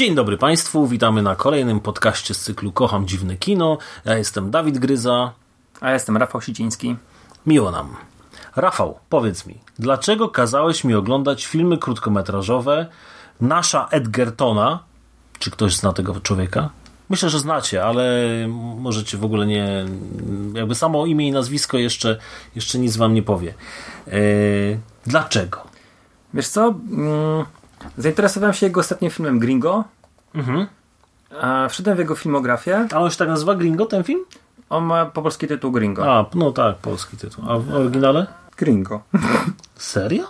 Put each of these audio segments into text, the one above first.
Dzień dobry Państwu, witamy na kolejnym podcaście z cyklu Kocham Dziwne Kino. Ja jestem Dawid Gryza. A ja jestem Rafał Siciński. Miło nam. Rafał, powiedz mi, dlaczego kazałeś mi oglądać filmy krótkometrażowe Nasza Edgertona? Czy ktoś zna tego człowieka? Myślę, że znacie, ale możecie w ogóle nie. Jakby samo imię i nazwisko jeszcze, jeszcze nic wam nie powie. Eee, dlaczego? Wiesz co? Mm, zainteresowałem się jego ostatnim filmem Gringo. Mhm. A wszedłem w jego filmografię. A on się tak nazywa Gringo, ten film? On ma po polski tytuł Gringo. A, no tak, polski tytuł. A w oryginale? Gringo. Serio?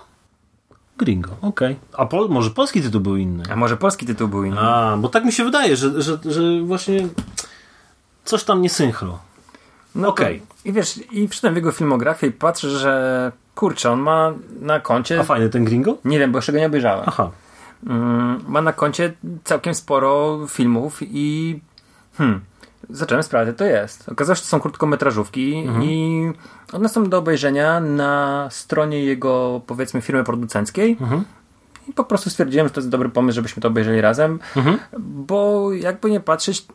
Gringo, okej. A pol, może polski tytuł był inny? A może polski tytuł był inny? A, bo tak mi się wydaje, że, że, że właśnie coś tam nie synchro. No okej. to- I wiesz, i w jego filmografię i patrzę, że kurczę, on ma na koncie. A fajny ten Gringo? Nie wiem, bo jeszcze go nie obejrzałem. Aha. Mm, ma na koncie całkiem sporo filmów i hmm, zacząłem sprawdzać, to jest. Okazało się, że to są krótkometrażówki Mhm. i one są do obejrzenia na stronie jego, powiedzmy, firmy producenckiej. Mhm. I po prostu stwierdziłem, że to jest dobry pomysł, żebyśmy to obejrzeli razem, Mhm. bo jakby nie patrzeć,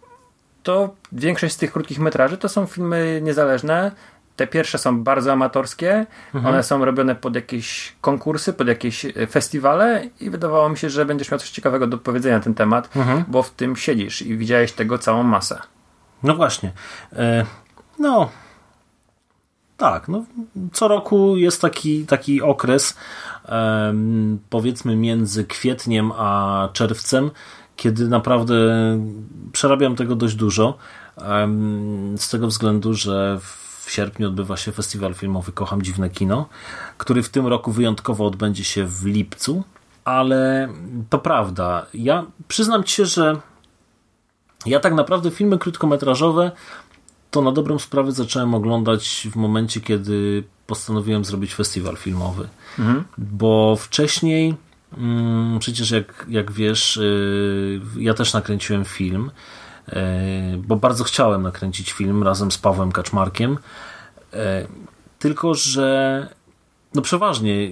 to większość z tych krótkich metraży to są filmy niezależne. Te pierwsze są bardzo amatorskie, Mhm. one są robione pod jakieś konkursy, pod jakieś e, festiwale i wydawało mi się, że będziesz miał coś ciekawego do powiedzenia na ten temat, Mhm. bo w tym siedzisz i widziałeś tego całą masę. No właśnie. E, no. Tak, no, co roku jest taki, taki okres, em, powiedzmy między kwietniem a czerwcem, kiedy naprawdę przerabiam tego dość dużo. em, z tego względu, że w sierpniu odbywa się festiwal filmowy Kocham Dziwne Kino, który w tym roku wyjątkowo odbędzie się w lipcu. Ale to prawda. Ja przyznam ci się, że ja tak naprawdę filmy krótkometrażowe to na dobrą sprawę zacząłem oglądać w momencie, kiedy postanowiłem zrobić festiwal filmowy. Bo wcześniej, mm, przecież jak, jak wiesz, yy, ja też nakręciłem film, bo bardzo chciałem nakręcić film razem z Pawłem Kaczmarkiem. Yy, tylko, że no przeważnie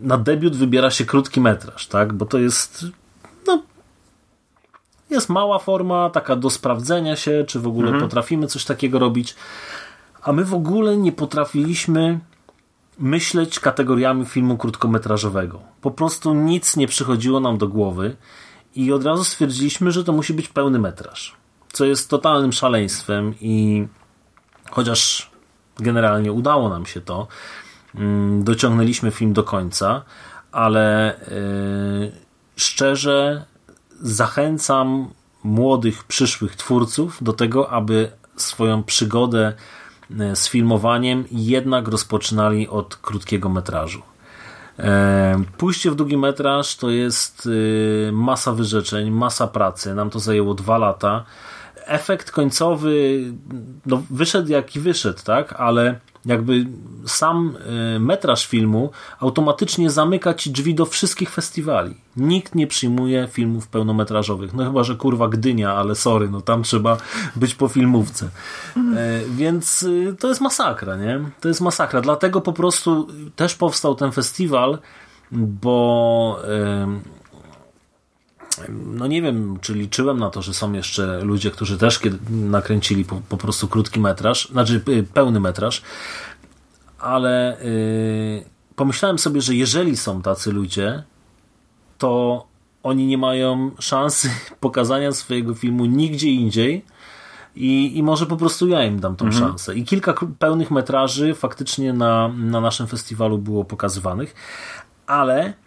na debiut wybiera się krótki metraż, tak? Bo to jest no, jest mała forma, taka do sprawdzenia się, czy w ogóle potrafimy coś takiego robić. A my w ogóle nie potrafiliśmy myśleć kategoriami filmu krótkometrażowego. Po prostu nic nie przychodziło nam do głowy i od razu stwierdziliśmy, że to musi być pełny metraż. Co jest totalnym szaleństwem i chociaż generalnie udało nam się to, mm, dociągnęliśmy film do końca, ale yy, szczerze zachęcam młodych, przyszłych twórców do tego, aby swoją przygodę e, z filmowaniem jednak rozpoczynali od krótkiego metrażu. Pójście w długi metraż to jest e, masa wyrzeczeń, masa pracy. Nam to zajęło dwa lata. Efekt końcowy no, wyszedł jaki wyszedł, tak? Ale jakby sam e, metraż filmu automatycznie zamyka ci drzwi do wszystkich festiwali. Nikt nie przyjmuje filmów pełnometrażowych. No chyba, że kurwa Gdynia, ale sorry, no tam trzeba być po filmówce. E, Więc y, to jest masakra, nie? To jest masakra. Dlatego po prostu też powstał ten festiwal, bo no nie wiem, czy liczyłem na to, że są jeszcze ludzie, którzy też nakręcili po, po prostu krótki metraż, znaczy y, pełny metraż, ale y, pomyślałem sobie, że jeżeli są tacy ludzie, to oni nie mają szansy pokazania swojego filmu nigdzie indziej i, i może po prostu ja im dam tą szansę. I kilka pełnych metraży faktycznie na, na naszym festiwalu było pokazywanych, ale Yy,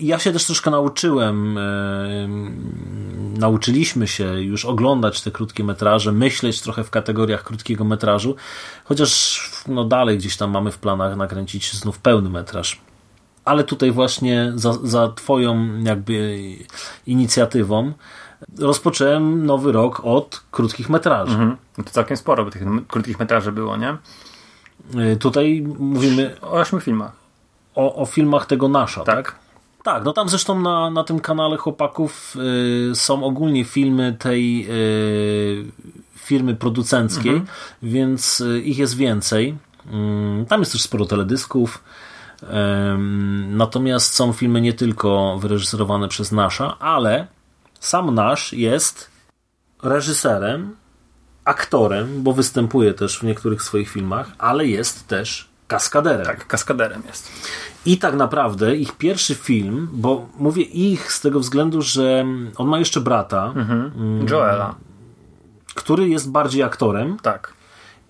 Ja się też troszkę nauczyłem, yy, nauczyliśmy się już oglądać te krótkie metraże, myśleć trochę w kategoriach krótkiego metrażu, chociaż no dalej gdzieś tam mamy w planach nakręcić znów pełny metraż. Ale tutaj właśnie za, za twoją jakby inicjatywą rozpocząłem nowy rok od krótkich metraży. Mhm. No to całkiem sporo, bo tych krótkich metraży było, nie? Yy, Tutaj mówimy O ośmiu filmach. O, o filmach tego Nasza, tak? Tak. Tak, no tam zresztą na, na tym kanale chłopaków y, są ogólnie filmy tej y, firmy producenckiej, więc y, ich jest więcej. Ym, tam jest też sporo teledysków. Natomiast są filmy nie tylko wyreżyserowane przez Nasza, ale sam Nasz jest reżyserem, aktorem, bo występuje też w niektórych swoich filmach, ale jest też kaskaderem. Tak, kaskaderem jest. I tak naprawdę ich pierwszy film, bo mówię ich z tego względu, że on ma jeszcze brata, Joela. który jest bardziej aktorem Tak.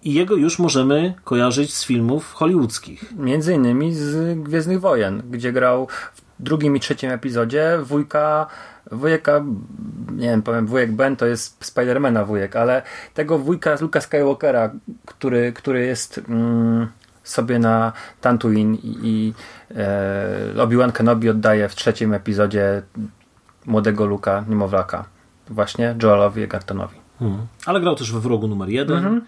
i jego już możemy kojarzyć z filmów hollywoodzkich. Między innymi z Gwiezdnych Wojen, gdzie grał w drugim i trzecim epizodzie wujka, wujeka, nie wiem, powiem wujek Ben to jest Spidermana wujek, ale tego wujka Luka Skywalkera, który, który jest mm, sobie na Tatooine i, i e, Obi-Wan Kenobi oddaje w trzecim epizodzie młodego Luka, niemowlaka. Właśnie Joelowi Egertonowi. Mhm. Ale grał też we Wrogu numer jeden.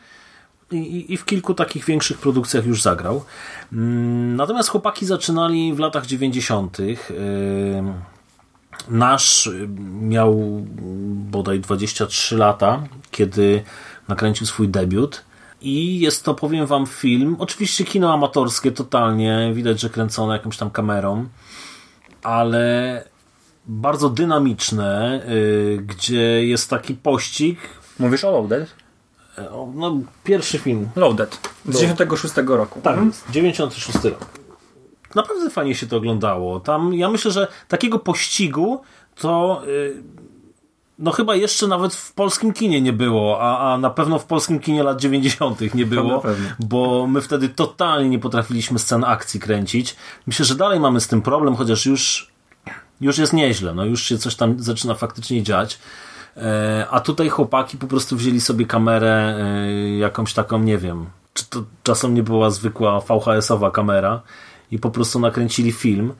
I, i- I w kilku takich większych produkcjach już zagrał. Mm, Natomiast chłopaki zaczynali w latach 90. Ym, Nasz y, miał bodaj 23 lata, kiedy nakręcił swój debiut. I jest to, powiem wam, film. Oczywiście kino amatorskie, totalnie. Widać, że kręcone jakąś tam kamerą, ale bardzo dynamiczne, y, gdzie jest taki pościg. Mówisz o Loaded? No, pierwszy film. Loaded. Z 96 roku. Tak, 96 rok. Naprawdę fajnie się to oglądało. Tam, ja myślę, że takiego pościgu to y, no chyba jeszcze nawet w polskim kinie nie było, a, a na pewno w polskim kinie lat 90. nie było, bo my wtedy totalnie nie potrafiliśmy scen akcji kręcić. Myślę, że dalej mamy z tym problem, chociaż już, już jest nieźle, no już się coś tam zaczyna faktycznie dziać. E, A tutaj chłopaki po prostu wzięli sobie kamerę, e, jakąś taką, nie wiem, czy to czasem nie była zwykła VHS-owa kamera i po prostu nakręcili film.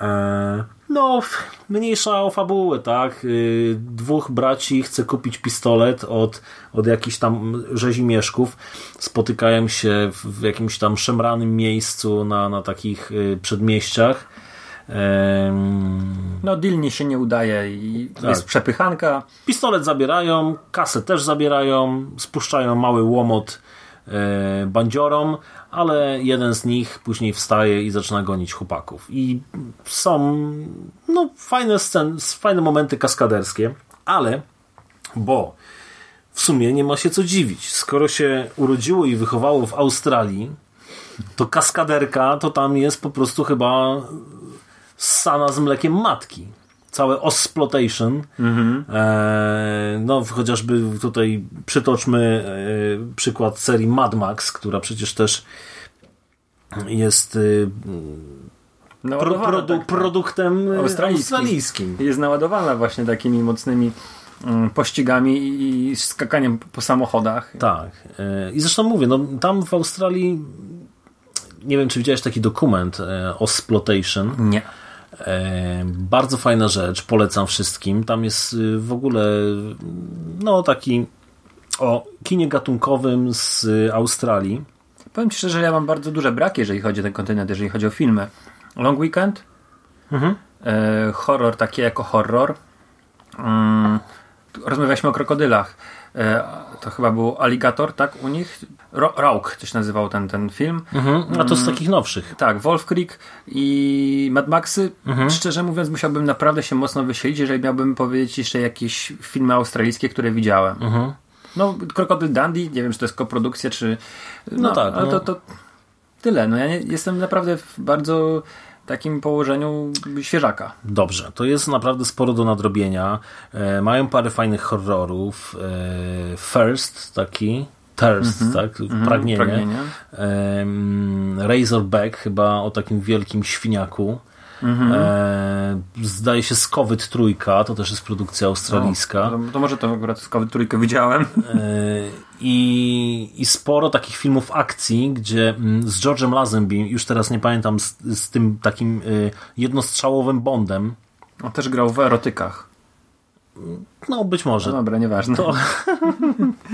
E, No, mniejsza o fabułę, tak? Y, Dwóch braci chce kupić pistolet od, od jakichś tam rzezimieszków. Spotykają się w, jakimś tam szemranym miejscu na, na takich y, przedmieściach. No, Dilni się nie udaje i Tak. jest przepychanka. Pistolet zabierają, kasę też zabierają, spuszczają mały łomot e, bandziorom, ale jeden z nich później wstaje i zaczyna gonić chłopaków. I są no, fajne sceny, fajne momenty kaskaderskie, ale bo w sumie nie ma się co dziwić. Skoro się urodziło i wychowało w Australii, to kaskaderka to tam jest po prostu chyba ssana z mlekiem matki. Całe Osplotation. E, no, chociażby tutaj przytoczmy e, przykład serii Mad Max, która przecież też jest e, pro, produ, tak, produktem e, Australijskim. australijskim. Jest naładowana właśnie takimi mocnymi mm, pościgami i skakaniem po samochodach. Tak. E, I zresztą mówię, no tam w Australii nie wiem, czy widziałeś taki dokument e, Osplotation. Nie. E, bardzo fajna rzecz, polecam wszystkim. Tam jest y, w ogóle no taki o kinie gatunkowym z Australii. Powiem Ci szczerze, że ja mam bardzo duże braki, jeżeli chodzi o ten kontynent, jeżeli chodzi o filmy. Long Weekend, Mhm. e, horror taki jako horror. Mm, rozmawialiśmy o krokodylach. E, to chyba był Alligator, tak? U nich? Ro Rauk, się nazywał ten, ten film. Mhm. A to z takich nowszych. Tak, Wolf Creek i Mad Maxy. Mhm. Szczerze mówiąc, musiałbym naprawdę się mocno wysilić, jeżeli miałbym powiedzieć jeszcze jakieś filmy australijskie, które widziałem. Mhm. No, Krokodyl Dandy, nie wiem, czy to jest koprodukcja, czy... No, tak, Ale no. to, to tyle. No, ja nie, jestem naprawdę w bardzo takim położeniu świeżaka. Dobrze, to jest naprawdę sporo do nadrobienia. E, mają parę fajnych horrorów. E, First, taki. Thirst, tak? Pragnienie. Pragnienie. Em, Razorback, chyba o takim wielkim świniaku. E, zdaje się Skowyt Trójka, to też jest produkcja australijska. To, to może to akurat COVID trójkę widziałem. E, I, I sporo takich filmów akcji, gdzie mm, z George'em Lazenby, już teraz nie pamiętam, z, z tym takim y, jednostrzałowym Bondem, On też grał w erotykach. no być może. No dobra, nieważne. To,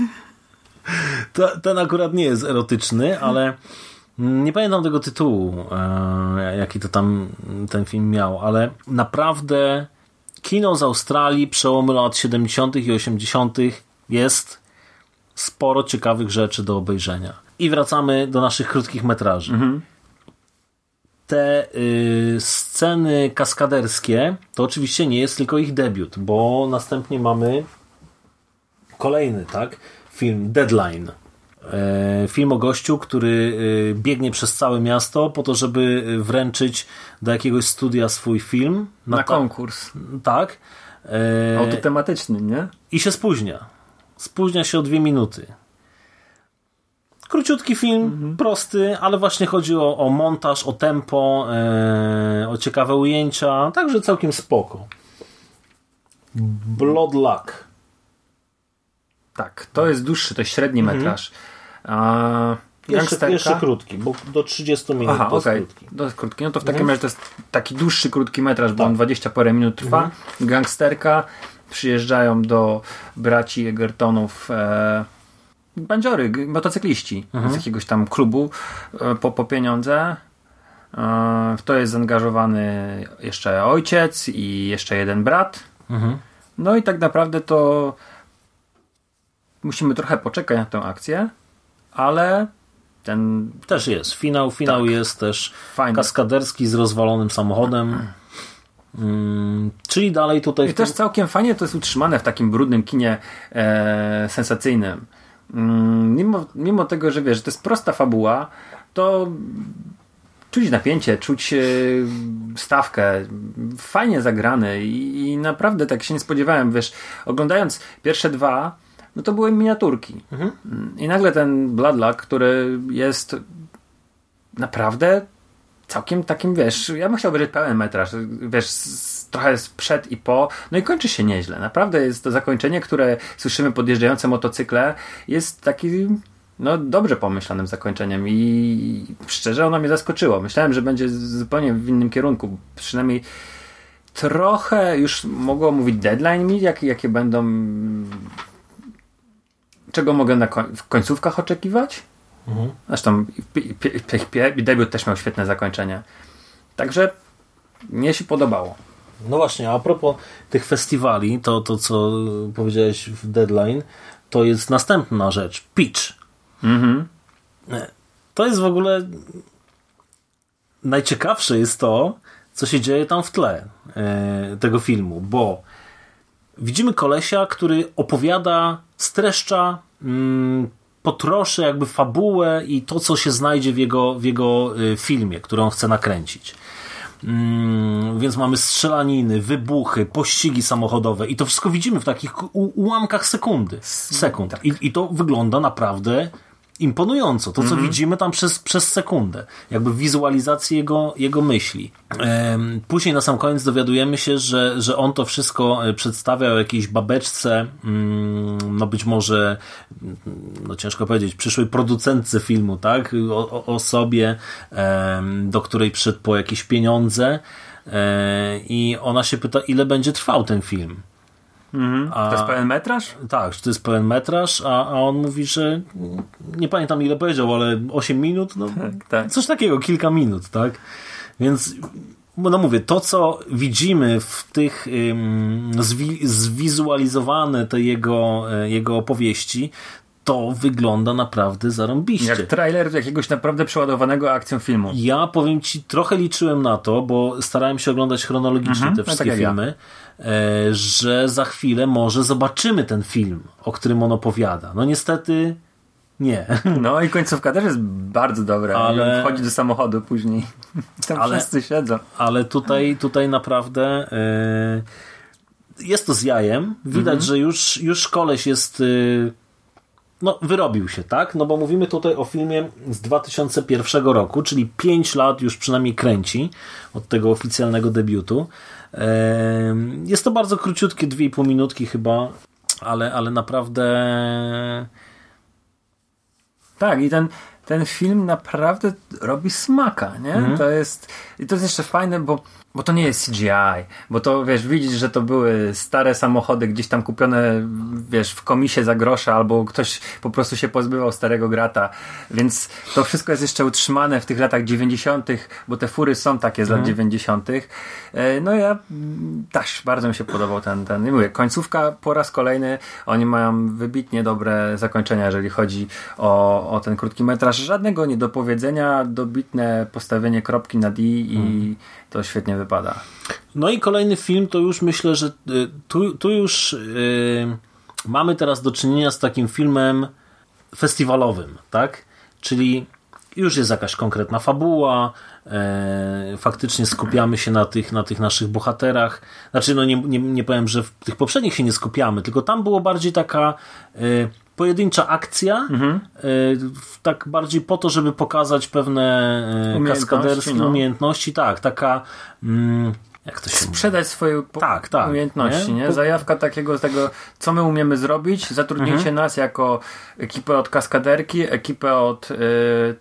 to, ten akurat nie jest erotyczny, ale nie pamiętam tego tytułu, e, jaki to tam ten film miał, ale naprawdę kino z Australii przełomu lat 70. i 80. jest sporo ciekawych rzeczy do obejrzenia. I wracamy do naszych krótkich metraży. Te y, sceny kaskaderskie to oczywiście nie jest tylko ich debiut, bo następnie mamy kolejny, tak? Film Deadline. E, film o gościu, który y, biegnie przez całe miasto po to, żeby wręczyć do jakiegoś studia swój film. Na ta- konkurs. Tak. E, Autotematyczny, nie? I się spóźnia. Spóźnia się o dwie minuty. Króciutki film, prosty, ale właśnie chodzi o, o montaż, o tempo, e, o ciekawe ujęcia, także całkiem spoko. Blood Luck. Tak, to jest dłuższy, to jest średni Mhm. metraż. A, Jeszcze, gangsterka- jeszcze krótki, bo do 30 minut Aha, to jest okej. krótki. To jest krótki. No to w takim razie to jest taki dłuższy, krótki metraż, bo on 20 parę minut trwa. Gangsterka. Przyjeżdżają do braci Egertonów e, bandziory, motocykliści z jakiegoś tam klubu e, po, po pieniądze. E, w to jest zaangażowany jeszcze ojciec i jeszcze jeden brat. No i tak naprawdę to musimy trochę poczekać na tę akcję, ale ten Też jest. Finał, finał Tak. jest też Fajny. kaskaderski z rozwalonym samochodem. Mm, czyli dalej tutaj... I też tym- całkiem fajnie to jest utrzymane w takim brudnym kinie e, sensacyjnym. Mm, mimo, mimo tego, że wiesz, że to jest prosta fabuła, to czuć napięcie, czuć e, stawkę, fajnie zagrany i, i naprawdę tak się nie spodziewałem, wiesz, oglądając pierwsze dwa, no to były miniaturki. Mm, I nagle ten Bloodluck, który jest naprawdę całkiem takim, wiesz, ja bym chciał obejrzeć pełen metraż, wiesz, z, trochę przed i po, no i kończy się nieźle. Naprawdę jest to zakończenie, które słyszymy podjeżdżające motocykle, jest taki, no dobrze pomyślanym zakończeniem i szczerze ono mnie zaskoczyło. Myślałem, że będzie zupełnie w innym kierunku, przynajmniej trochę już mogło mówić deadline mi, jak, jakie będą czego mogę na koń- w końcówkach oczekiwać? Zresztą pi- pi- debiut też miał świetne zakończenie. Także mnie się podobało. No właśnie, a propos tych festiwali, to, to co powiedziałeś w Deadline, to jest następna rzecz. Pitch. E, To jest w ogóle najciekawsze jest to, co się dzieje tam w tle e, tego filmu, bo widzimy kolesia, który opowiada, streszcza, mm, potroszy jakby fabułę i to, co się znajdzie w jego, w jego y, filmie, który on chce nakręcić. Mm, więc mamy strzelaniny, wybuchy, pościgi samochodowe i to wszystko widzimy w takich ułamkach sekundy. Sekund. I, I to wygląda naprawdę imponująco. To, co widzimy tam przez, przez sekundę. Jakby wizualizację jego, jego myśli. Później na sam koniec dowiadujemy się, że, że on to wszystko e, przedstawiał jakiejś babeczce, mm, no być może, mm, no ciężko powiedzieć, przyszłej producentce filmu, tak? O, osobie, do której przyszedł po jakieś pieniądze e, i ona się pyta, ile będzie trwał ten film. A- To jest pełen metraż? tak, to jest pełen metraż, a, a on mówi, że nie pamiętam ile powiedział, ale 8 minut, no tak. coś takiego, kilka minut, tak? Więc no mówię, to co widzimy w tych ym, zwi, zwizualizowane te jego, e, jego opowieści, to wygląda naprawdę zarąbiście. Jak trailer jakiegoś naprawdę przeładowanego akcją filmu. Ja powiem ci, trochę liczyłem na to, bo starałem się oglądać chronologicznie te no wszystkie tak jak ja. filmy, e, że za chwilę może zobaczymy ten film, o którym on opowiada. No niestety nie. No i końcówka też jest bardzo dobra. Ale-. Wchodzi do samochodu później. Tam Ale- wszyscy siedzą. Ale tutaj, tutaj naprawdę e, jest to z jajem. Widać, że już, już koleś jest e, no, wyrobił się, tak? No bo mówimy tutaj o filmie z 2001 roku, czyli 5 lat już przynajmniej kręci od tego oficjalnego debiutu. Jest to bardzo króciutkie, 2,5 minutki chyba, ale, ale naprawdę Tak, i ten, ten film naprawdę robi smaka, nie? Mhm. To jest, i to jest jeszcze fajne, bo, bo to nie jest CGI, bo to, wiesz, widzisz, że to były stare samochody gdzieś tam kupione, wiesz, w komisie za grosze, albo ktoś po prostu się pozbywał starego grata, więc to wszystko jest jeszcze utrzymane w tych latach 90., bo te fury są takie z lat 90. E, No ja też bardzo mi się podobał ten, ten, nie mówię, końcówka po raz kolejny, oni mają wybitnie dobre zakończenia, jeżeli chodzi o, o ten krótki metraż. Żadnego niedopowiedzenia, dobitne postawienie kropki na D i to świetnie wypada. No i kolejny film to już myślę, że y, tu, tu już y, mamy teraz do czynienia z takim filmem festiwalowym, tak? Czyli już jest jakaś konkretna fabuła, e, faktycznie skupiamy się na tych, na tych naszych bohaterach. Znaczy, no nie, nie, nie powiem, że w tych poprzednich się nie skupiamy, tylko tam było bardziej taka e, pojedyncza akcja, e, w- tak bardziej po to, żeby pokazać pewne e, Umiejętności, kaskaderskie no. umiejętności. Tak, taka. Mm, jak to się mówi? Sprzedać swoje po- Tak, tak, umiejętności, nie? nie? Zajawka takiego tego, co my umiemy zrobić, zatrudnijcie Mhm. nas jako ekipę od kaskaderki, ekipę od y,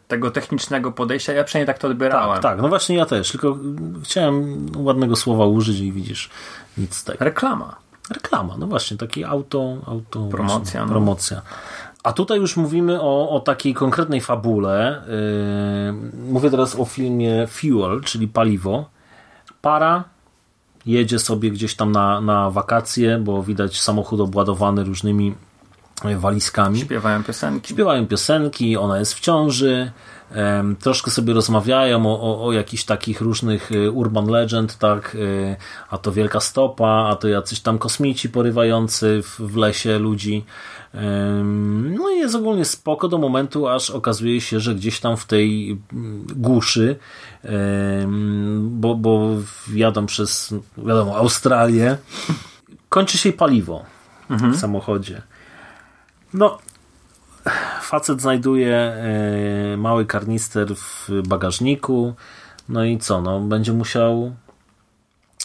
tego technicznego podejścia. Ja przynajmniej tak to odbierałem. Tak, tak, no właśnie ja też, tylko chciałem ładnego słowa użyć i widzisz, nic z tego. Reklama. Reklama, no właśnie, taki auto, auto Promocja, no. promocja. A tutaj już mówimy o, o takiej konkretnej fabule. Yy, mówię teraz o filmie Fuel, czyli paliwo. Para jedzie sobie gdzieś tam na, na wakacje, bo widać samochód obładowany różnymi walizkami. Śpiewają piosenki. Śpiewają piosenki, ona jest w ciąży, troszkę sobie rozmawiają o, o, o jakichś takich różnych y, urban legend, tak, y, a to wielka stopa, a to jacyś tam kosmici porywający w, w lesie ludzi. No i jest ogólnie spoko do momentu, aż okazuje się, że gdzieś tam w tej mm, głuszy, em, bo, bo jadą przez, wiadomo, Australię, kończy się paliwo w samochodzie. No, facet znajduje e, mały karnister w bagażniku. No i co? No, będzie musiał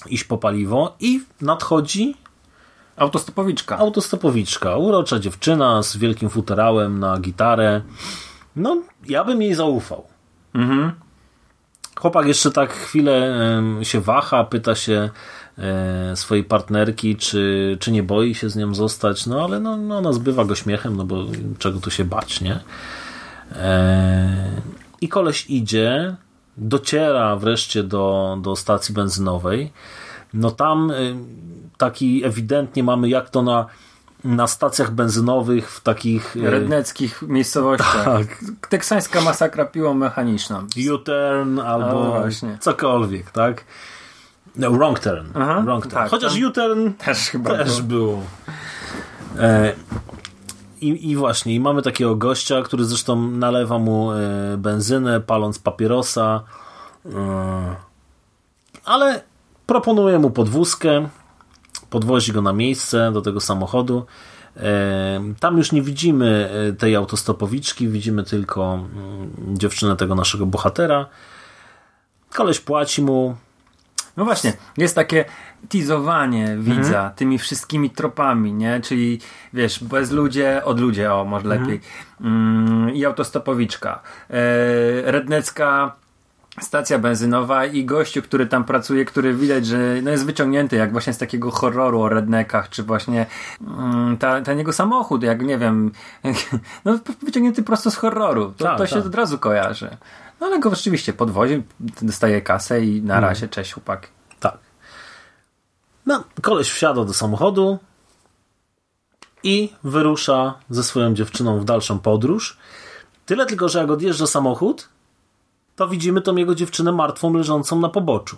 iść po paliwo i nadchodzi Autostopowiczka. autostopowiczka. Urocza dziewczyna z wielkim futerałem na gitarę. No, ja bym jej zaufał. Mhm. Chłopak jeszcze tak chwilę się waha, pyta się swojej partnerki, czy, czy nie boi się z nią zostać, no ale no, no, ona zbywa go śmiechem, no bo czego tu się bać, nie? E, I koleś idzie, dociera wreszcie do, do stacji benzynowej. No tam y, taki ewidentnie mamy jak to na, na stacjach benzynowych w takich Redneckich miejscowościach. Tak. Teksańska masakra piłą mechaniczną. U-turn albo O, właśnie. cokolwiek, tak? No, wrong turn. Aha, wrong turn. tak, Chociaż U-turn Też chyba też było. E, i, I właśnie, i mamy takiego gościa, który zresztą nalewa mu e, benzynę, paląc papierosa. E, ale proponuje mu podwózkę, podwozi go na miejsce do tego samochodu. E, Tam już nie widzimy e, tej autostopowiczki, widzimy tylko mm, dziewczynę tego naszego bohatera. Koleś płaci mu. No właśnie, jest takie teasowanie widza Mhm. tymi wszystkimi tropami, nie? Czyli wiesz, bez ludzie, od ludzie, o może Mhm. lepiej. Mm, I autostopowiczka. E, rednecka stacja benzynowa i gościu, który tam pracuje, który widać, że no jest wyciągnięty jak właśnie z takiego horroru o rednekach, czy właśnie mm, ta, ten jego samochód, jak nie wiem, no wyciągnięty prosto z horroru. To, Tak, to się tak. od razu kojarzy. No ale go rzeczywiście podwozi, dostaje kasę i na razie, cześć chłopak. Tak. No, koleś wsiada do samochodu i wyrusza ze swoją dziewczyną w dalszą podróż. Tyle tylko, że jak odjeżdża samochód, to widzimy tą jego dziewczynę martwą, leżącą na poboczu.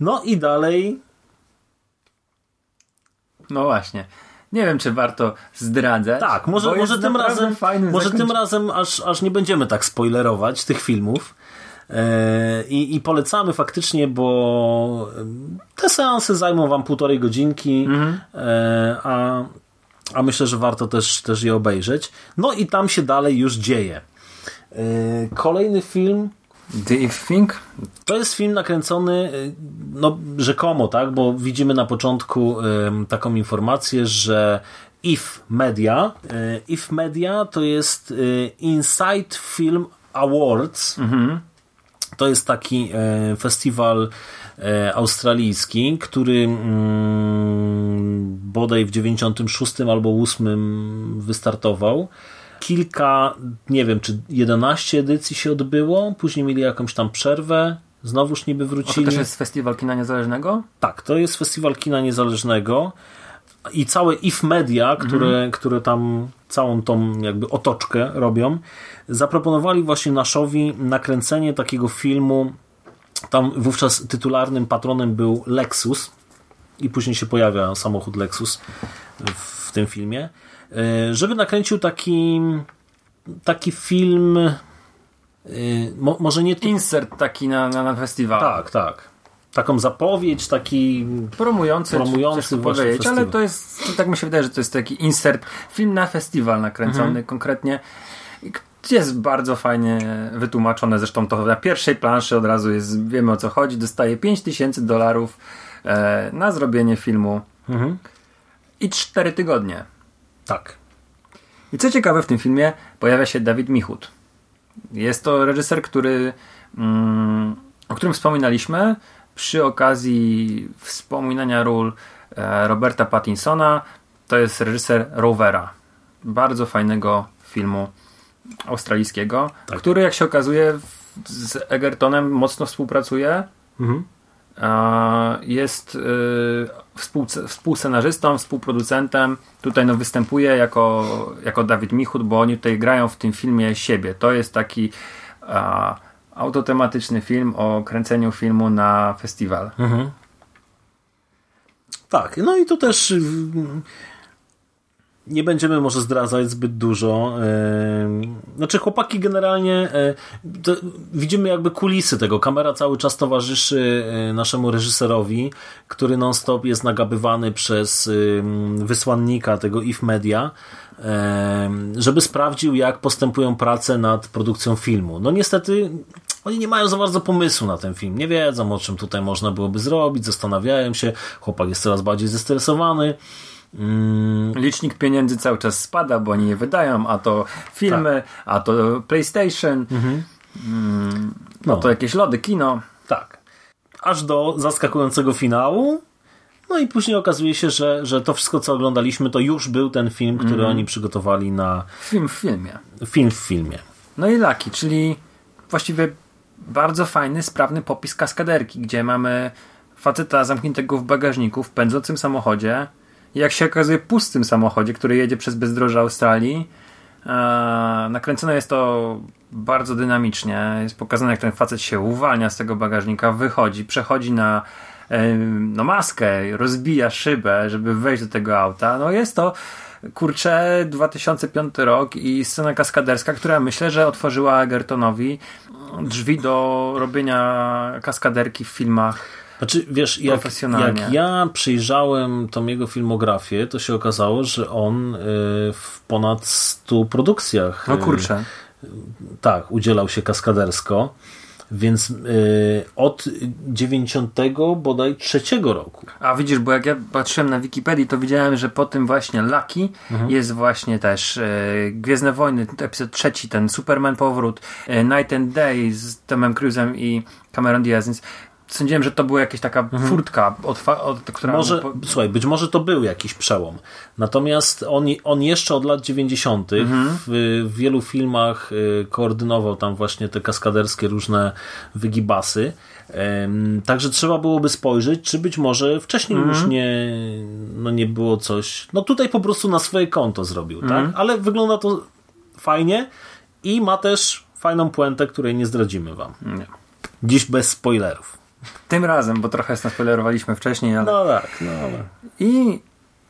No i dalej No właśnie. Nie wiem, czy warto zdradzać. Tak, może, może tym razem, może tym zakończenie. razem aż, aż nie będziemy tak spoilerować tych filmów. E, I, I polecamy faktycznie, bo te seanse zajmą wam półtorej godzinki, Mhm. e, a, a myślę, że warto też, też je obejrzeć. No i tam się dalej już dzieje. Yy, kolejny film The Thing? to jest film nakręcony, yy, no rzekomo, tak, bo widzimy na początku yy, taką informację, że IF Media, yy, IF Media to jest yy, Inside Film Awards. To jest taki e, festiwal e, australijski, który mm, bodaj w 96 albo 8 wystartował. Kilka, nie wiem, czy 11 edycji się odbyło, później mieli jakąś tam przerwę, znowuż niby O, to wrócili. też jest festiwal kina niezależnego? Tak, to jest festiwal kina niezależnego i całe IF Media, które, które tam całą tą jakby otoczkę robią, zaproponowali właśnie Naszowi nakręcenie takiego filmu. Tam wówczas tytularnym patronem był Lexus i później się pojawia samochód Lexus w tym filmie, e, żeby nakręcił taki taki film e, mo, może nie Insert taki na, na, na festiwal. tak, tak. Taką zapowiedź, taki Promujący, Promujący właśnie powiedzieć, ale to jest, tak mi się wydaje, że to jest taki insert, film na festiwal nakręcony Mhm. konkretnie. Jest bardzo fajnie wytłumaczone, zresztą to na pierwszej planszy od razu jest, wiemy o co chodzi, dostaje 5000 dolarów e, na zrobienie filmu Mhm. I 4 tygodnie. tak. I co ciekawe, w tym filmie pojawia się Dawid Michut. Jest to reżyser, który, mm, o którym wspominaliśmy przy okazji wspominania ról e, Roberta Pattinsona. To jest reżyser Rovera. Bardzo fajnego filmu australijskiego, Tak. który jak się okazuje z Egertonem mocno współpracuje. Mhm. Jest y, współscenarzystą, współproducentem. Tutaj no, występuje jako, jako Dawid Michut, bo oni tutaj grają w tym filmie siebie. To jest taki a, autotematyczny film o kręceniu filmu na festiwal. Tak, no i tu też nie będziemy może zdradzać zbyt dużo. Znaczy chłopaki generalnie widzimy jakby kulisy tego. Kamera cały czas towarzyszy naszemu reżyserowi, który non-stop jest nagabywany przez wysłannika tego IF Media, żeby sprawdził jak postępują prace nad produkcją filmu. No niestety oni nie mają za bardzo pomysłu na ten film. Nie wiedzą o czym tutaj można byłoby zrobić, zastanawiają się. Chłopak jest coraz bardziej zestresowany. Mm, Licznik pieniędzy cały czas spada, bo oni je wydają, a to filmy, a to PlayStation, mm, no to jakieś lody, kino. Tak. Aż do zaskakującego finału. No i później okazuje się, że, że to wszystko, co oglądaliśmy, to już był ten film, który oni przygotowali na Film w filmie. film w filmie. No i Lucky, czyli właściwie bardzo fajny, sprawny popis kaskaderki, gdzie mamy faceta zamkniętego w bagażniku w pędzącym samochodzie jak się okazuje pustym samochodzie, który jedzie przez bezdroże Australii. Eee, nakręcone jest to bardzo dynamicznie. Jest pokazane, jak ten facet się uwalnia z tego bagażnika, wychodzi, przechodzi na em, no maskę, rozbija szybę, żeby wejść do tego auta. No jest to kurczę 2005 rok i scena kaskaderska, która myślę, że otworzyła Egertonowi drzwi do robienia kaskaderki w filmach. Znaczy, wiesz, jak, jak ja przyjrzałem tą jego filmografię, to się okazało, że on y, w ponad 100 produkcjach No y, kurczę. tak, udzielał się kaskadersko. Więc y, od 90 bodaj trzeciego roku. A widzisz, bo jak ja patrzyłem na Wikipedii, to widziałem, że po tym właśnie Lucky jest właśnie też e, Gwiezdne Wojny, epizod trzeci, ten Superman Powrót, e, Night and Day z Tomem Cruise'em i Cameron Diaz, więc sądziłem, że to była jakaś taka furtka, otwa- od, która... Może, po- słuchaj, być może to był jakiś przełom. Natomiast on, on jeszcze od lat 90. W, w wielu filmach y, koordynował tam właśnie te kaskaderskie różne wygibasy. Także trzeba byłoby spojrzeć, czy być może wcześniej już nie, no nie było coś. No tutaj po prostu na swoje konto zrobił, tak? Ale wygląda to fajnie i ma też fajną puentę, której nie zdradzimy wam. Nie. Dziś bez spoilerów. Tym razem, bo trochę naspoilerowaliśmy wcześniej, ale... No tak, no ale. I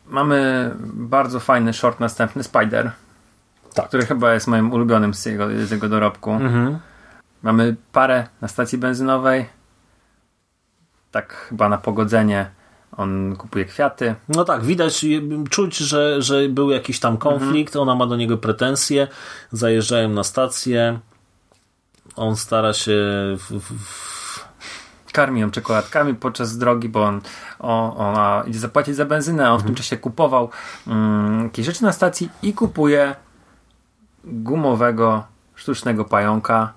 mamy bardzo fajny short następny, Spider, Tak. który chyba jest moim ulubionym z jego, z jego dorobku. Mamy parę na stacji benzynowej. Tak chyba na pogodzenie On kupuje kwiaty. No tak, widać, czuć, że, że był jakiś tam konflikt, ona ma do niego pretensje, zajeżdżają na stację, on stara się w, w, karmi ją czekoladkami podczas drogi, bo on, on, ona idzie zapłacić za benzynę, a on w tym czasie kupował um, jakieś rzeczy na stacji i kupuje gumowego, sztucznego pająka,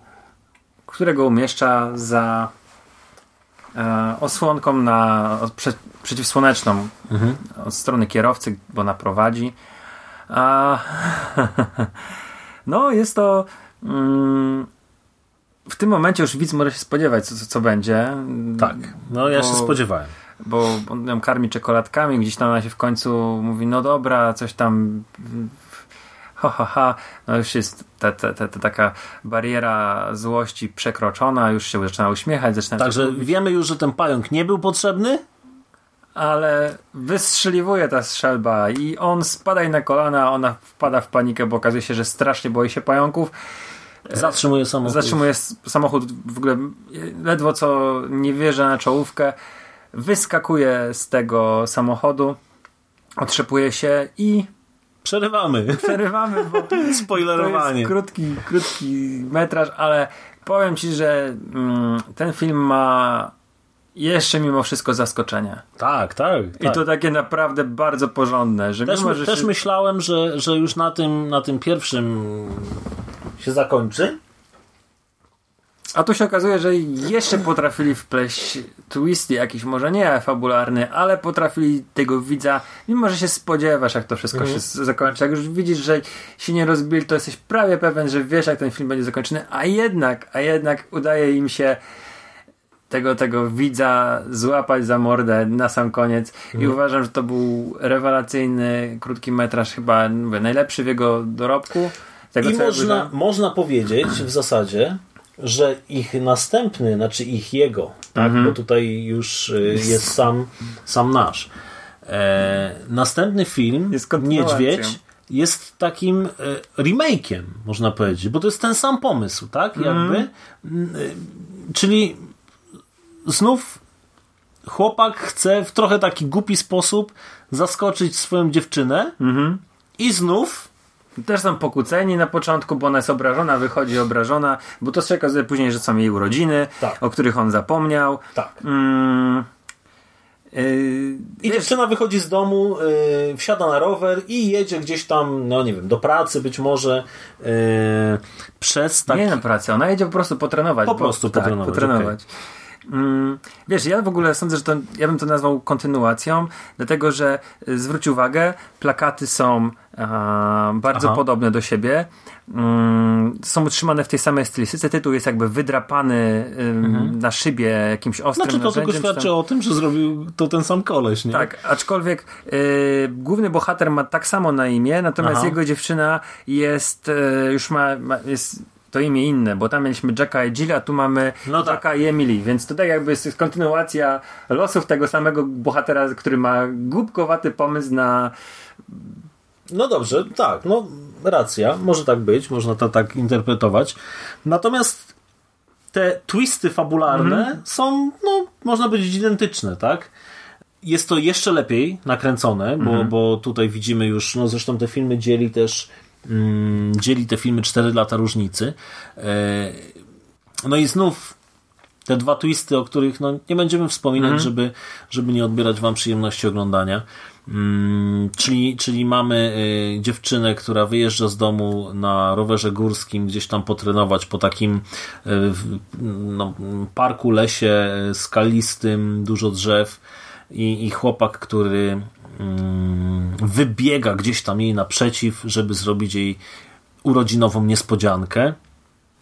którego umieszcza za e, osłonką na prze, przeciwsłoneczną mhm. od strony kierowcy, bo naprowadzi. A, no, jest to. Mm, w tym momencie już widz może się spodziewać, co, co będzie. Tak, no ja bo, się spodziewałem. Bo on ją karmi czekoladkami, gdzieś tam ona się w końcu mówi, no dobra, coś tam ha, ha, ha. No już jest ta, ta, ta, ta taka bariera złości przekroczona, już się zaczyna uśmiechać, zaczyna... Także wiemy już, że ten pająk nie był potrzebny? ale wystrzeliwuje ta strzelba i on spada na kolana, ona wpada w panikę, bo okazuje się, że strasznie boi się pająków Zatrzymuje samochód. Zatrzymuje samochód w ogóle ledwo co nie wierzy na czołówkę. Wyskakuje z tego samochodu, otrzepuje się i Przerywamy. Przerywamy, bo Spoilerowanie. To jest krótki, krótki metraż, ale powiem Ci, że mm, ten film ma jeszcze mimo wszystko zaskoczenie. Tak, tak, tak. I to takie naprawdę bardzo porządne. Że też mimo, że też się... myślałem, że, że już na tym, na tym pierwszym się zakończy. A tu się okazuje, że jeszcze potrafili wpleść twisty jakiś, może nie fabularny, ale potrafili tego widza, mimo że się spodziewasz, jak to wszystko mhm. się zakończy. Jak już widzisz, że się nie rozbili, to jesteś prawie pewien, że wiesz, jak ten film będzie zakończony, a jednak, a jednak udaje im się tego, tego widza złapać za mordę na sam koniec mhm. i uważam, że to był rewelacyjny krótki metraż, chyba mówię, najlepszy w jego dorobku. Tego, I można, można powiedzieć w zasadzie, że ich następny, znaczy ich jego, tak, mhm. bo tutaj już y, jest sam, sam nasz. E, następny film, jest Niedźwiedź, jest takim e, remake'iem, można powiedzieć, bo to jest ten sam pomysł, tak? Mhm. Jakby. Y, czyli znów chłopak chce w trochę taki głupi sposób zaskoczyć swoją dziewczynę mhm. i znów też są pokłóceni na początku, bo ona jest obrażona, wychodzi obrażona, bo to się okazuje później, że są jej urodziny, tak. o których on zapomniał. Tak. Mm, yy, I wiesz, dziewczyna wychodzi z domu, yy, wsiada na rower i jedzie gdzieś tam, no nie wiem, do pracy być może yy, przez taki... Nie na pracę, ona jedzie po prostu potrenować. Po prostu bo, potrenować. Tak, potrenować. Okay. Mm, wiesz, ja w ogóle sądzę, że to, ja bym to nazwał kontynuacją, dlatego że y, zwróć uwagę, plakaty są a, bardzo Aha. podobne do siebie. Mm, są utrzymane w tej samej stylistyce. Tytuł jest jakby wydrapany mhm. na szybie jakimś ostrym Znaczy to tylko świadczy tam... o tym, że zrobił to ten sam koleś, nie? Tak, aczkolwiek y, główny bohater ma tak samo na imię, natomiast Aha. jego dziewczyna jest y, już ma, ma jest to imię inne, bo tam mieliśmy Jacka i Jilla, tu mamy no tak. Jacka i Emily, więc tutaj jakby jest kontynuacja losów tego samego bohatera, który ma głupkowaty pomysł na no dobrze, tak, no racja, może tak być, można to tak interpretować. Natomiast te twisty fabularne mm -hmm. są, no, można powiedzieć, identyczne, tak? Jest to jeszcze lepiej nakręcone, bo, mm -hmm. bo tutaj widzimy już, no zresztą te filmy dzieli też dzieli te filmy 4 lata różnicy. E, no i znów te dwa twisty, o których no, nie będziemy wspominać, mm. żeby, żeby nie odbierać wam przyjemności oglądania. Mm, czyli, czyli mamy y, dziewczynę, która wyjeżdża z domu na rowerze górskim, gdzieś tam potrenować po takim y, no, parku, lesie skalistym, dużo drzew i, i chłopak, który Mm, wybiega gdzieś tam jej naprzeciw, żeby zrobić jej urodzinową niespodziankę.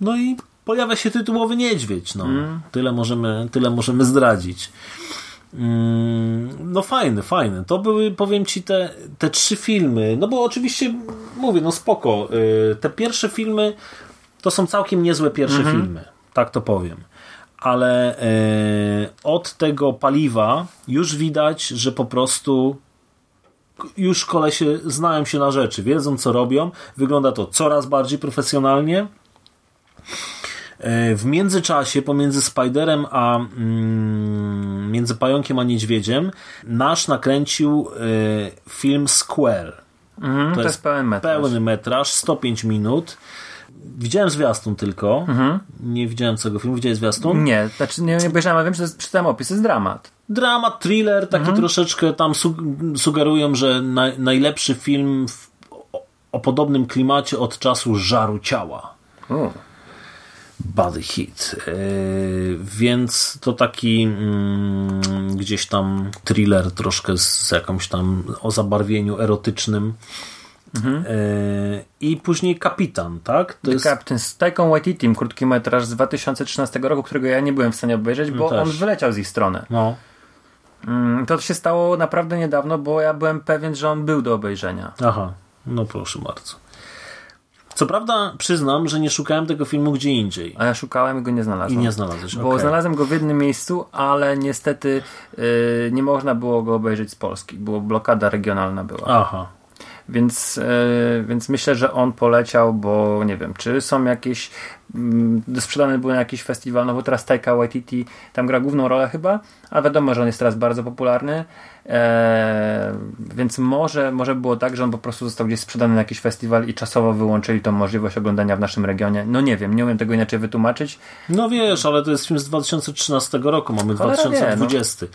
No i pojawia się tytułowy niedźwiedź. No. Mm. Tyle, możemy, tyle możemy zdradzić. Mm, no fajne, fajne. To były, powiem ci, te, te trzy filmy. No bo oczywiście, mówię, no spoko. Y, te pierwsze filmy to są całkiem niezłe pierwsze -hmm. filmy. Tak to powiem. Ale y, od tego paliwa już widać, że po prostu już kolesie znają się na rzeczy, wiedzą co robią, wygląda to coraz bardziej profesjonalnie. E, w międzyczasie pomiędzy Spiderem a mm, między Pająkiem a Niedźwiedziem nasz nakręcił e, film Square. Mhm, to, jest pełen metraż. Pełny metraż, 105 minut. Widziałem zwiastun tylko. Nie widziałem całego filmu. Widziałeś zwiastun? Nie, znaczy nie, nie obejrzałem, ale wiem, że czytałem opis, to jest dramat. Dramat, thriller, taki troszeczkę tam su sugerują, że naj najlepszy film w, o, o podobnym klimacie od czasu żaru ciała. U. Body Hit. Yy, więc to taki mm, gdzieś tam thriller troszkę z jakąś tam o zabarwieniu erotycznym. Yy, I później Kapitan, tak? To jest, Captain z Taiką Waititi, krótki metraż z 2013 roku, którego ja nie byłem w stanie obejrzeć, bo też. on wyleciał z ich strony. no, To się stało naprawdę niedawno, bo ja byłem pewien, że on był do obejrzenia. aha, no proszę bardzo. Co prawda przyznam, że nie szukałem tego filmu gdzie indziej. A ja szukałem i go nie znalazłem. I nie znalazłeś, Bo okej. znalazłem go w jednym miejscu, ale niestety yy, nie można było go obejrzeć z Polski, bo blokada regionalna była. Aha, Więc, yy, więc myślę, że on poleciał, bo nie wiem, czy są jakieś mm, sprzedane były na jakiś festiwal, no bo teraz Taika Waititi tam gra główną rolę chyba, a wiadomo, że on jest teraz bardzo popularny, e, więc może, może było tak, że on po prostu został gdzieś sprzedany na jakiś festiwal i czasowo wyłączyli tą możliwość oglądania w naszym regionie. No nie wiem, nie umiem tego inaczej wytłumaczyć. No wiesz, ale to jest film z 2013 roku, mamy Cholera wie, 2020.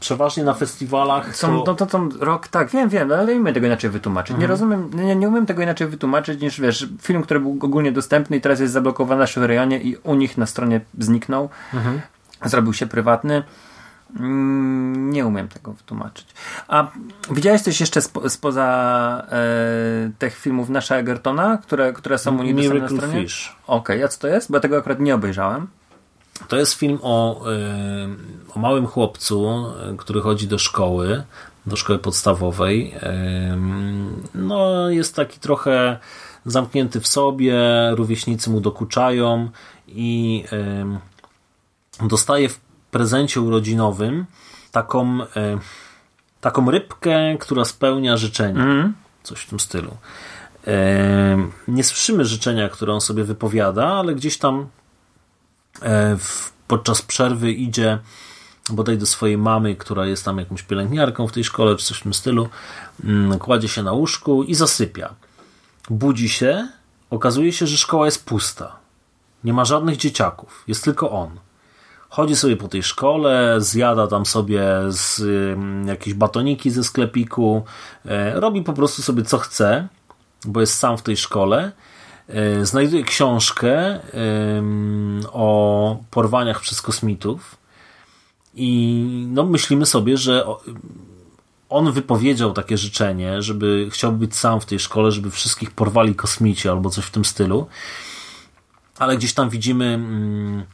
Przeważnie na festiwalach Są, to... no to są rok, tak, wiem, wiem, ale nie umiem tego inaczej wytłumaczyć. Nie rozumiem, nie, nie umiem tego inaczej wytłumaczyć niż, wiesz, film, który był ogólnie dostępny i teraz jest zablokowany w naszym rejonie i u nich na stronie zniknął. Zrobił się prywatny. Mm, Nie umiem tego wytłumaczyć. A widziałeś coś jeszcze spo, spoza e, tych filmów Nasza Egertona, które, które są u nich na stronie? Fish. Okej, a co to jest? Bo ja tego akurat nie obejrzałem. To jest film o, y, o małym chłopcu, y, który chodzi do szkoły, do szkoły podstawowej. Y, No, jest taki trochę zamknięty w sobie, rówieśnicy mu dokuczają i dostaje w prezencie urodzinowym taką, taką rybkę, która spełnia życzenia. Coś w tym stylu. Nie słyszymy życzenia, które on sobie wypowiada, ale gdzieś tam w, podczas przerwy idzie bodaj do swojej mamy, która jest tam jakąś pielęgniarką w tej szkole, czy coś w tym stylu, mm, kładzie się na łóżku i zasypia. Budzi się, okazuje się, że szkoła jest pusta. Nie ma żadnych dzieciaków, jest tylko on. Chodzi sobie po tej szkole, zjada tam sobie z, ym, jakieś batoniki ze sklepiku, e, robi po prostu sobie co chce, bo jest sam w tej szkole. E, Znajduje książkę o porwaniach przez kosmitów i no, myślimy sobie, że on wypowiedział takie życzenie, żeby chciał być sam w tej szkole, żeby wszystkich porwali kosmici albo coś w tym stylu. Ale gdzieś tam widzimy mm,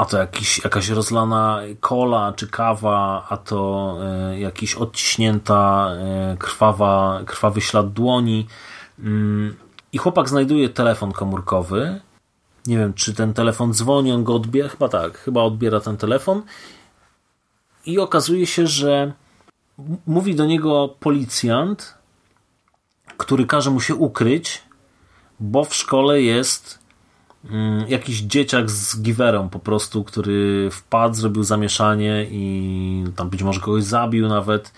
a to jakiś, jakaś rozlana kola czy kawa, a to e, jakiś odciśnięta e, krwawa, krwawy ślad dłoni. Mm, I chłopak znajduje telefon komórkowy. Nie wiem, czy ten telefon dzwoni, on go odbiera. Chyba tak, chyba odbiera ten telefon. I okazuje się, że mówi do niego policjant, który każe mu się ukryć, bo w szkole jest mm, jakiś dzieciak z giwerą po prostu, który wpadł, zrobił zamieszanie i tam być może kogoś zabił nawet.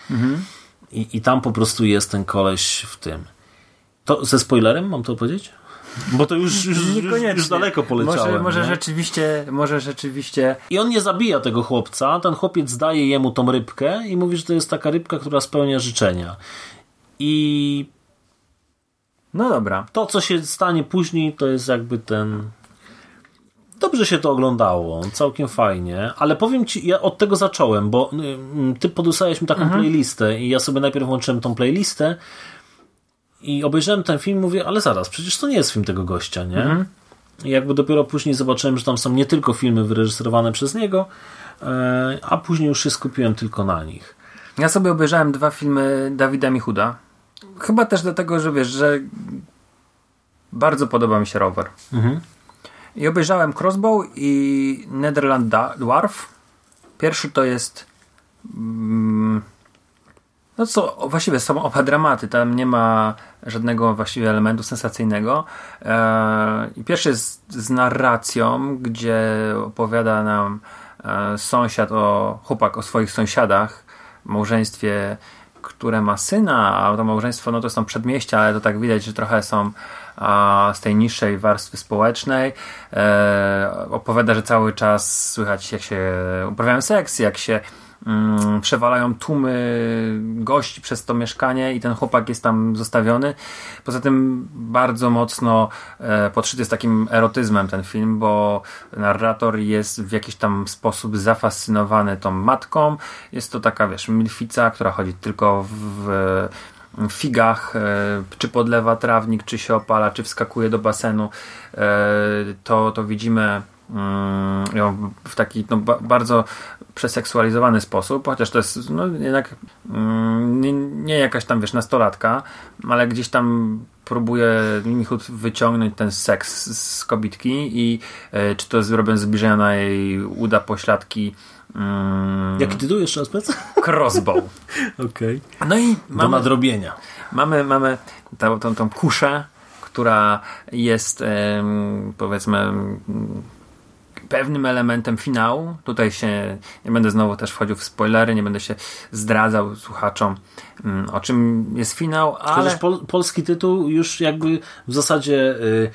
I, I tam po prostu jest ten koleś w tym. To ze spoilerem mam to powiedzieć? Bo to już, już, już, już daleko poleciałem. Może, może nie? rzeczywiście, może rzeczywiście I on nie zabija tego chłopca, ten chłopiec daje jemu tą rybkę i mówi, że to jest taka rybka, która spełnia życzenia. I No dobra. to, co się stanie później, to jest jakby ten. Dobrze się to oglądało, całkiem fajnie, ale powiem ci, ja od tego zacząłem, bo mm, ty podesłałeś mi taką playlistę i ja sobie najpierw włączyłem tą playlistę i obejrzałem ten film mówię, ale zaraz, przecież to nie jest film tego gościa, nie? I jakby dopiero później zobaczyłem, że tam są nie tylko filmy wyreżyserowane przez niego, e, a później już się skupiłem tylko na nich. Ja sobie obejrzałem dwa filmy Dawida Michuda. Chyba też dlatego, że wiesz, że bardzo podoba mi się rower. I obejrzałem Crossbow i Netherland Dwarf. Pierwszy to jest mm, No co, właściwie są oba dramaty, tam nie ma żadnego właściwie elementu sensacyjnego. E, I pierwszy jest z narracją, gdzie opowiada nam e, sąsiad o chłopak o swoich sąsiadach, małżeństwie, które ma syna, a to małżeństwo no to są przedmieścia, ale to tak widać, że trochę są z tej niższej warstwy społecznej. E, opowiada, że cały czas słychać jak się uprawiają seks, jak się przewalają tłumy gości przez to mieszkanie i ten chłopak jest tam zostawiony. Poza tym bardzo mocno e, podszyty jest takim erotyzmem ten film, bo narrator jest w jakiś tam sposób zafascynowany tą matką. Jest to taka, wiesz, milfica, która chodzi tylko w figach, e, czy podlewa trawnik, czy się opala, czy wskakuje do basenu, e, to, to widzimy mm, ją w taki no, bardzo przeseksualizowany sposób, chociaż to jest no, jednak mm, nie, nie, jakaś tam wiesz nastolatka, ale gdzieś tam próbuje Michut wyciągnąć ten seks z kobitki i e, czy to robiąc zbliżenia na jej uda pośladki Mm. Jaki tytuł jeszcze raz powiedz? Crossbow. Okej. Okay. No i mamy, Do nadrobienia. Mamy, mamy tą, tą, tą kuszę, która jest powiedzmy pewnym elementem finału. Tutaj się nie będę znowu też wchodził w spoilery, nie będę się zdradzał słuchaczom mm, o czym jest finał, ale... Chociaż pol polski tytuł już jakby w zasadzie... Y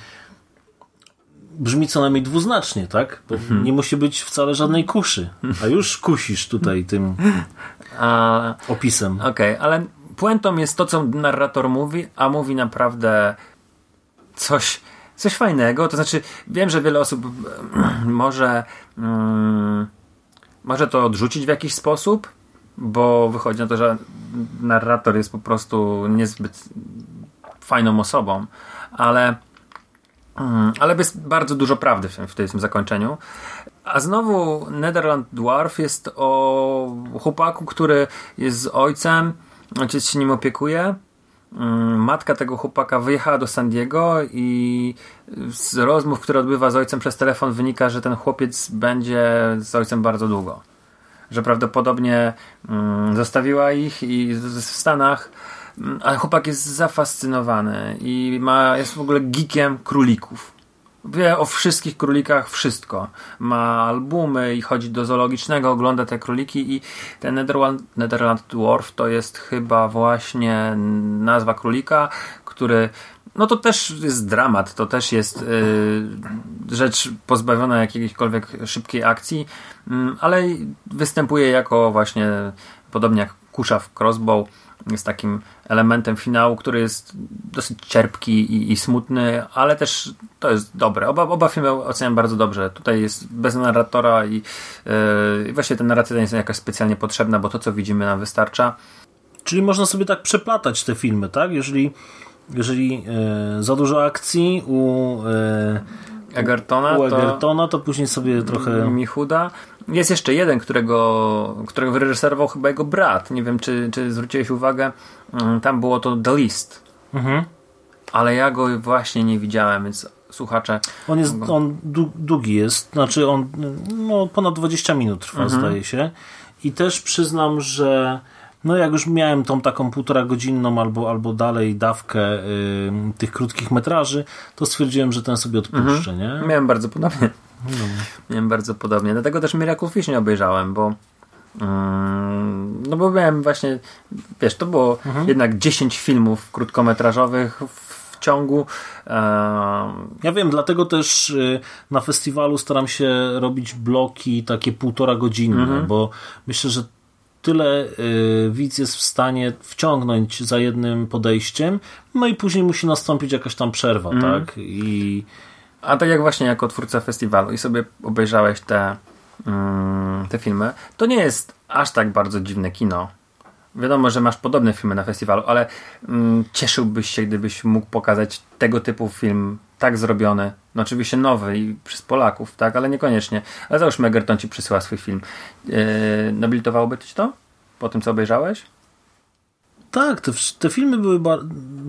brzmi co najmniej dwuznacznie, tak? Bo mhm. nie musi być wcale żadnej kuszy, a już kusisz tutaj tym a, opisem. Okej, okay, ale puentą jest to, co narrator mówi, a mówi naprawdę coś, coś fajnego. To znaczy, wiem, że wiele osób może, mm, może to odrzucić w jakiś sposób, bo wychodzi na to, że narrator jest po prostu niezbyt fajną osobą, ale Mm, ale jest bardzo dużo prawdy w tym, w tym zakończeniu. A znowu Netherland Dwarf jest o chłopaku, który jest z ojcem, ojciec się nim opiekuje. Mm, matka tego chłopaka wyjechała do San Diego i z rozmów, które odbywa z ojcem przez telefon wynika, że ten chłopiec będzie z ojcem bardzo długo. Że prawdopodobnie mm, zostawiła ich i w Stanach ale chłopak jest zafascynowany i ma, jest w ogóle geekiem królików. Wie o wszystkich królikach wszystko. Ma albumy i chodzi do zoologicznego, ogląda te króliki i ten Netherland, Netherland Dwarf to jest chyba właśnie nazwa królika, który no to też jest dramat, to też jest yy, rzecz pozbawiona jakiejkolwiek szybkiej akcji, yy, ale występuje jako właśnie, podobnie jak kusza w crossbow, jest takim elementem finału, który jest dosyć cierpki i, i smutny, ale też to jest dobre. Oba, oba filmy oceniam bardzo dobrze. Tutaj jest bez narratora i yy, właśnie ta narracja nie jest jakaś specjalnie potrzebna, bo to, co widzimy nam wystarcza. Czyli można sobie tak przeplatać te filmy, tak? Jeżeli, jeżeli yy, za dużo akcji u... Yy Egertona, u Egertona to, to później sobie trochę... Michuda. Jest jeszcze jeden, którego, którego wyreżyserował chyba jego brat. Nie wiem, czy, czy zwróciłeś uwagę. Mm, tam było to The List. Mhm. Ale ja go właśnie nie widziałem, więc słuchacze. On jest, on długi jest, znaczy on no, ponad 20 minut trwa, mhm. zdaje się. I też przyznam, że no jak już miałem tą taką półtora godzinną albo, albo dalej dawkę y, tych krótkich metraży, to stwierdziłem, że ten sobie odpuszczę, mhm. nie? Miałem bardzo podobnie. No. Miałem bardzo podobnie. Dlatego też Miracle Fish nie obejrzałem, bo mm, no bo miałem właśnie, wiesz, to było mhm. jednak 10 filmów krótkometrażowych w ciągu. Ja wiem, dlatego też y, na festiwalu staram się robić bloki takie półtora godzinne, mhm. bo myślę, że tyle y, widz jest w stanie wciągnąć za jednym podejściem, no i później musi nastąpić jakaś tam przerwa, mm. tak? I... A tak jak właśnie jako twórca festiwalu i sobie obejrzałeś te, mm, te filmy, to nie jest aż tak bardzo dziwne kino. Wiadomo, że masz podobne filmy na festiwalu, ale mm, cieszyłbyś się, gdybyś mógł pokazać tego typu film tak zrobiony. No oczywiście nowy i przez Polaków, tak, ale niekoniecznie. Ale załóżmy, Gerton ci przysyła swój film. Yy, nobilitowałoby ci to? Po tym, co obejrzałeś? Tak, te, te filmy były bar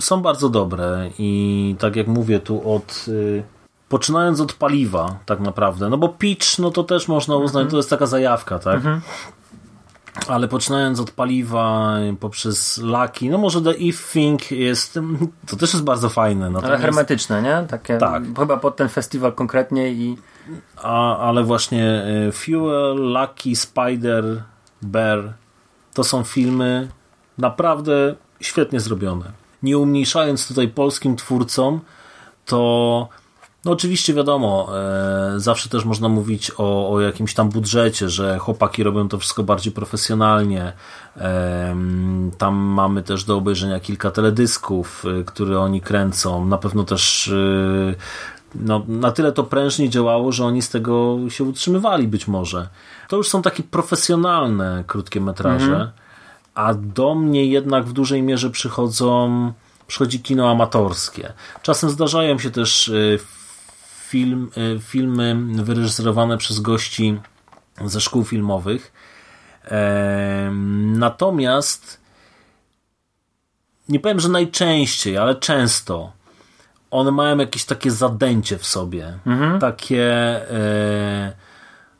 są bardzo dobre i tak jak mówię tu od... Yy, poczynając od paliwa tak naprawdę, no bo pitch, no to też można uznać, mm -hmm. to jest taka zajawka, tak? Mm -hmm. ale poczynając od paliwa, poprzez laki, no może The If Thing jest, to też jest bardzo fajne. Ale Natomiast, hermetyczne, nie? Takie, Tak. Chyba pod ten festiwal konkretnie i a, ale właśnie e, Fuel, Lucky, Spider, Bear to są filmy naprawdę świetnie zrobione. Nie umniejszając tutaj polskim twórcom, to no oczywiście wiadomo, e, zawsze też można mówić o, o jakimś tam budżecie, że chłopaki robią to wszystko bardziej profesjonalnie. E, tam mamy też do obejrzenia kilka teledysków, e, które oni kręcą. Na pewno też e, no, na tyle to prężnie działało, że oni z tego się utrzymywali być może. To już są takie profesjonalne krótkie metraże, a do mnie jednak w dużej mierze przychodzą przychodzi kino amatorskie. Czasem zdarzają się też y, film, y, filmy wyreżyserowane przez gości ze szkół filmowych. Em, Natomiast nie powiem, że najczęściej, ale często one mają jakieś takie zadęcie w sobie. Takie e,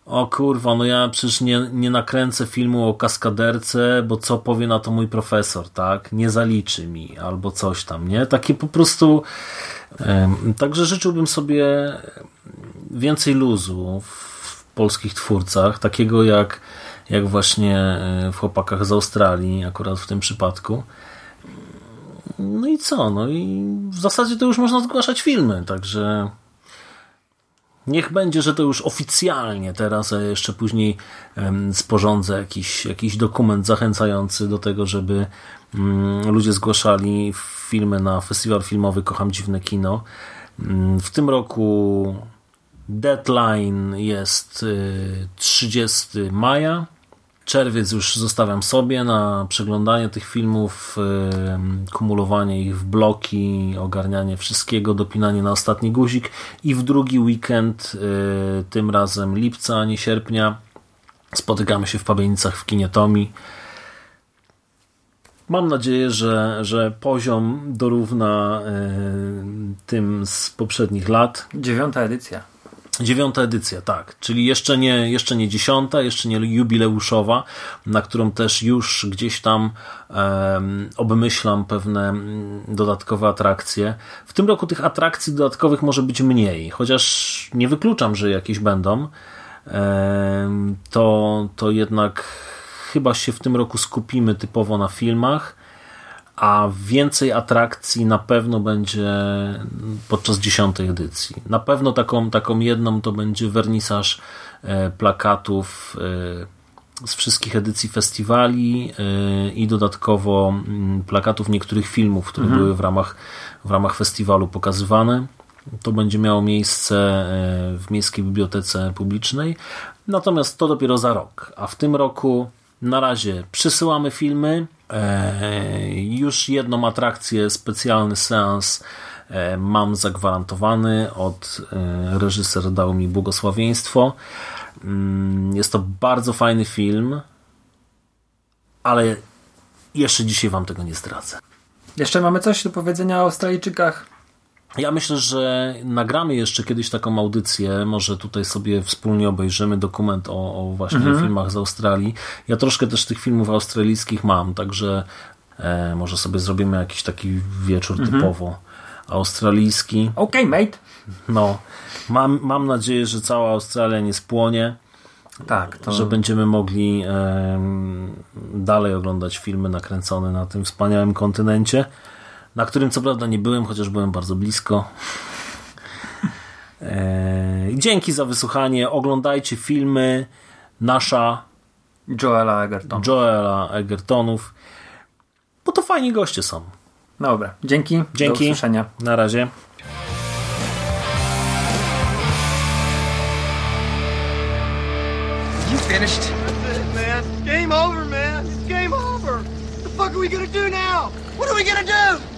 o kurwa, no ja przecież nie, nie nakręcę filmu o kaskaderce, bo co powie na to mój profesor, tak? Nie zaliczy mi, albo coś tam, nie? Takie po prostu także życzyłbym sobie więcej luzu w polskich twórcach, takiego jak, jak właśnie e, w chłopakach z Australii, akurat w tym przypadku. No i co? No i w zasadzie to już można zgłaszać filmy, także niech będzie, że to już oficjalnie teraz, a jeszcze później sporządzę jakiś, jakiś dokument zachęcający do tego, żeby mm, ludzie zgłaszali filmy na festiwal filmowy Kocham Dziwne Kino. Mm, W tym roku deadline jest y, 30 maja. Czerwiec już zostawiam sobie na przeglądanie tych filmów, kumulowanie ich w bloki, ogarnianie wszystkiego, dopinanie na ostatni guzik i w drugi weekend, y, tym razem lipca, a nie sierpnia, spotykamy się w Pabienicach w kinie Tomi. Mam nadzieję, że, że poziom dorówna y, tym z poprzednich lat. dziewiąta edycja. Dziewiąta edycja, tak. Czyli jeszcze nie, jeszcze nie dziesiąta, jeszcze nie jubileuszowa, na którą też już gdzieś tam em, obmyślam pewne mm, dodatkowe atrakcje. W tym roku tych atrakcji dodatkowych może być mniej, chociaż nie wykluczam, że jakieś będą. Em, to, to jednak chyba się w tym roku skupimy typowo na filmach a więcej atrakcji na pewno będzie podczas dziesiątej edycji. Na pewno taką, taką jedną to będzie wernisaż e, plakatów e, z wszystkich edycji festiwali e, i dodatkowo mm, plakatów niektórych filmów, które były w ramach, w ramach festiwalu pokazywane. To będzie miało miejsce w Miejskiej Bibliotece Publicznej. Natomiast to dopiero za rok. A w tym roku na razie przysyłamy filmy. E, już jedną atrakcję, specjalny seans e, mam zagwarantowany od e, reżyser dał mi błogosławieństwo. Mm, Jest to bardzo fajny film, ale jeszcze dzisiaj wam tego nie zdradzę. Jeszcze mamy coś do powiedzenia o Australijczykach? Ja myślę, że nagramy jeszcze kiedyś taką audycję. Może tutaj sobie wspólnie obejrzymy dokument o, o właśnie filmach z Australii. Ja troszkę też tych filmów australijskich mam, także e, może sobie zrobimy jakiś taki wieczór typowo australijski. Okej, mate. No, mam, mam nadzieję, że cała Australia nie spłonie, Tak, to że będziemy mogli em, dalej oglądać filmy nakręcone na tym wspaniałym kontynencie, na którym co prawda nie byłem, chociaż byłem bardzo blisko. E, dzięki za wysłuchanie. Oglądajcie filmy nasza Joela Egerton. Joela Egertonów, bo to fajni goście są. Dobra, dzięki. Dzięki. Do usłyszenia. Na razie. You finished? That's it, man. Game over, man. It's game over. What the fuck are we gonna do now? What are we gonna do?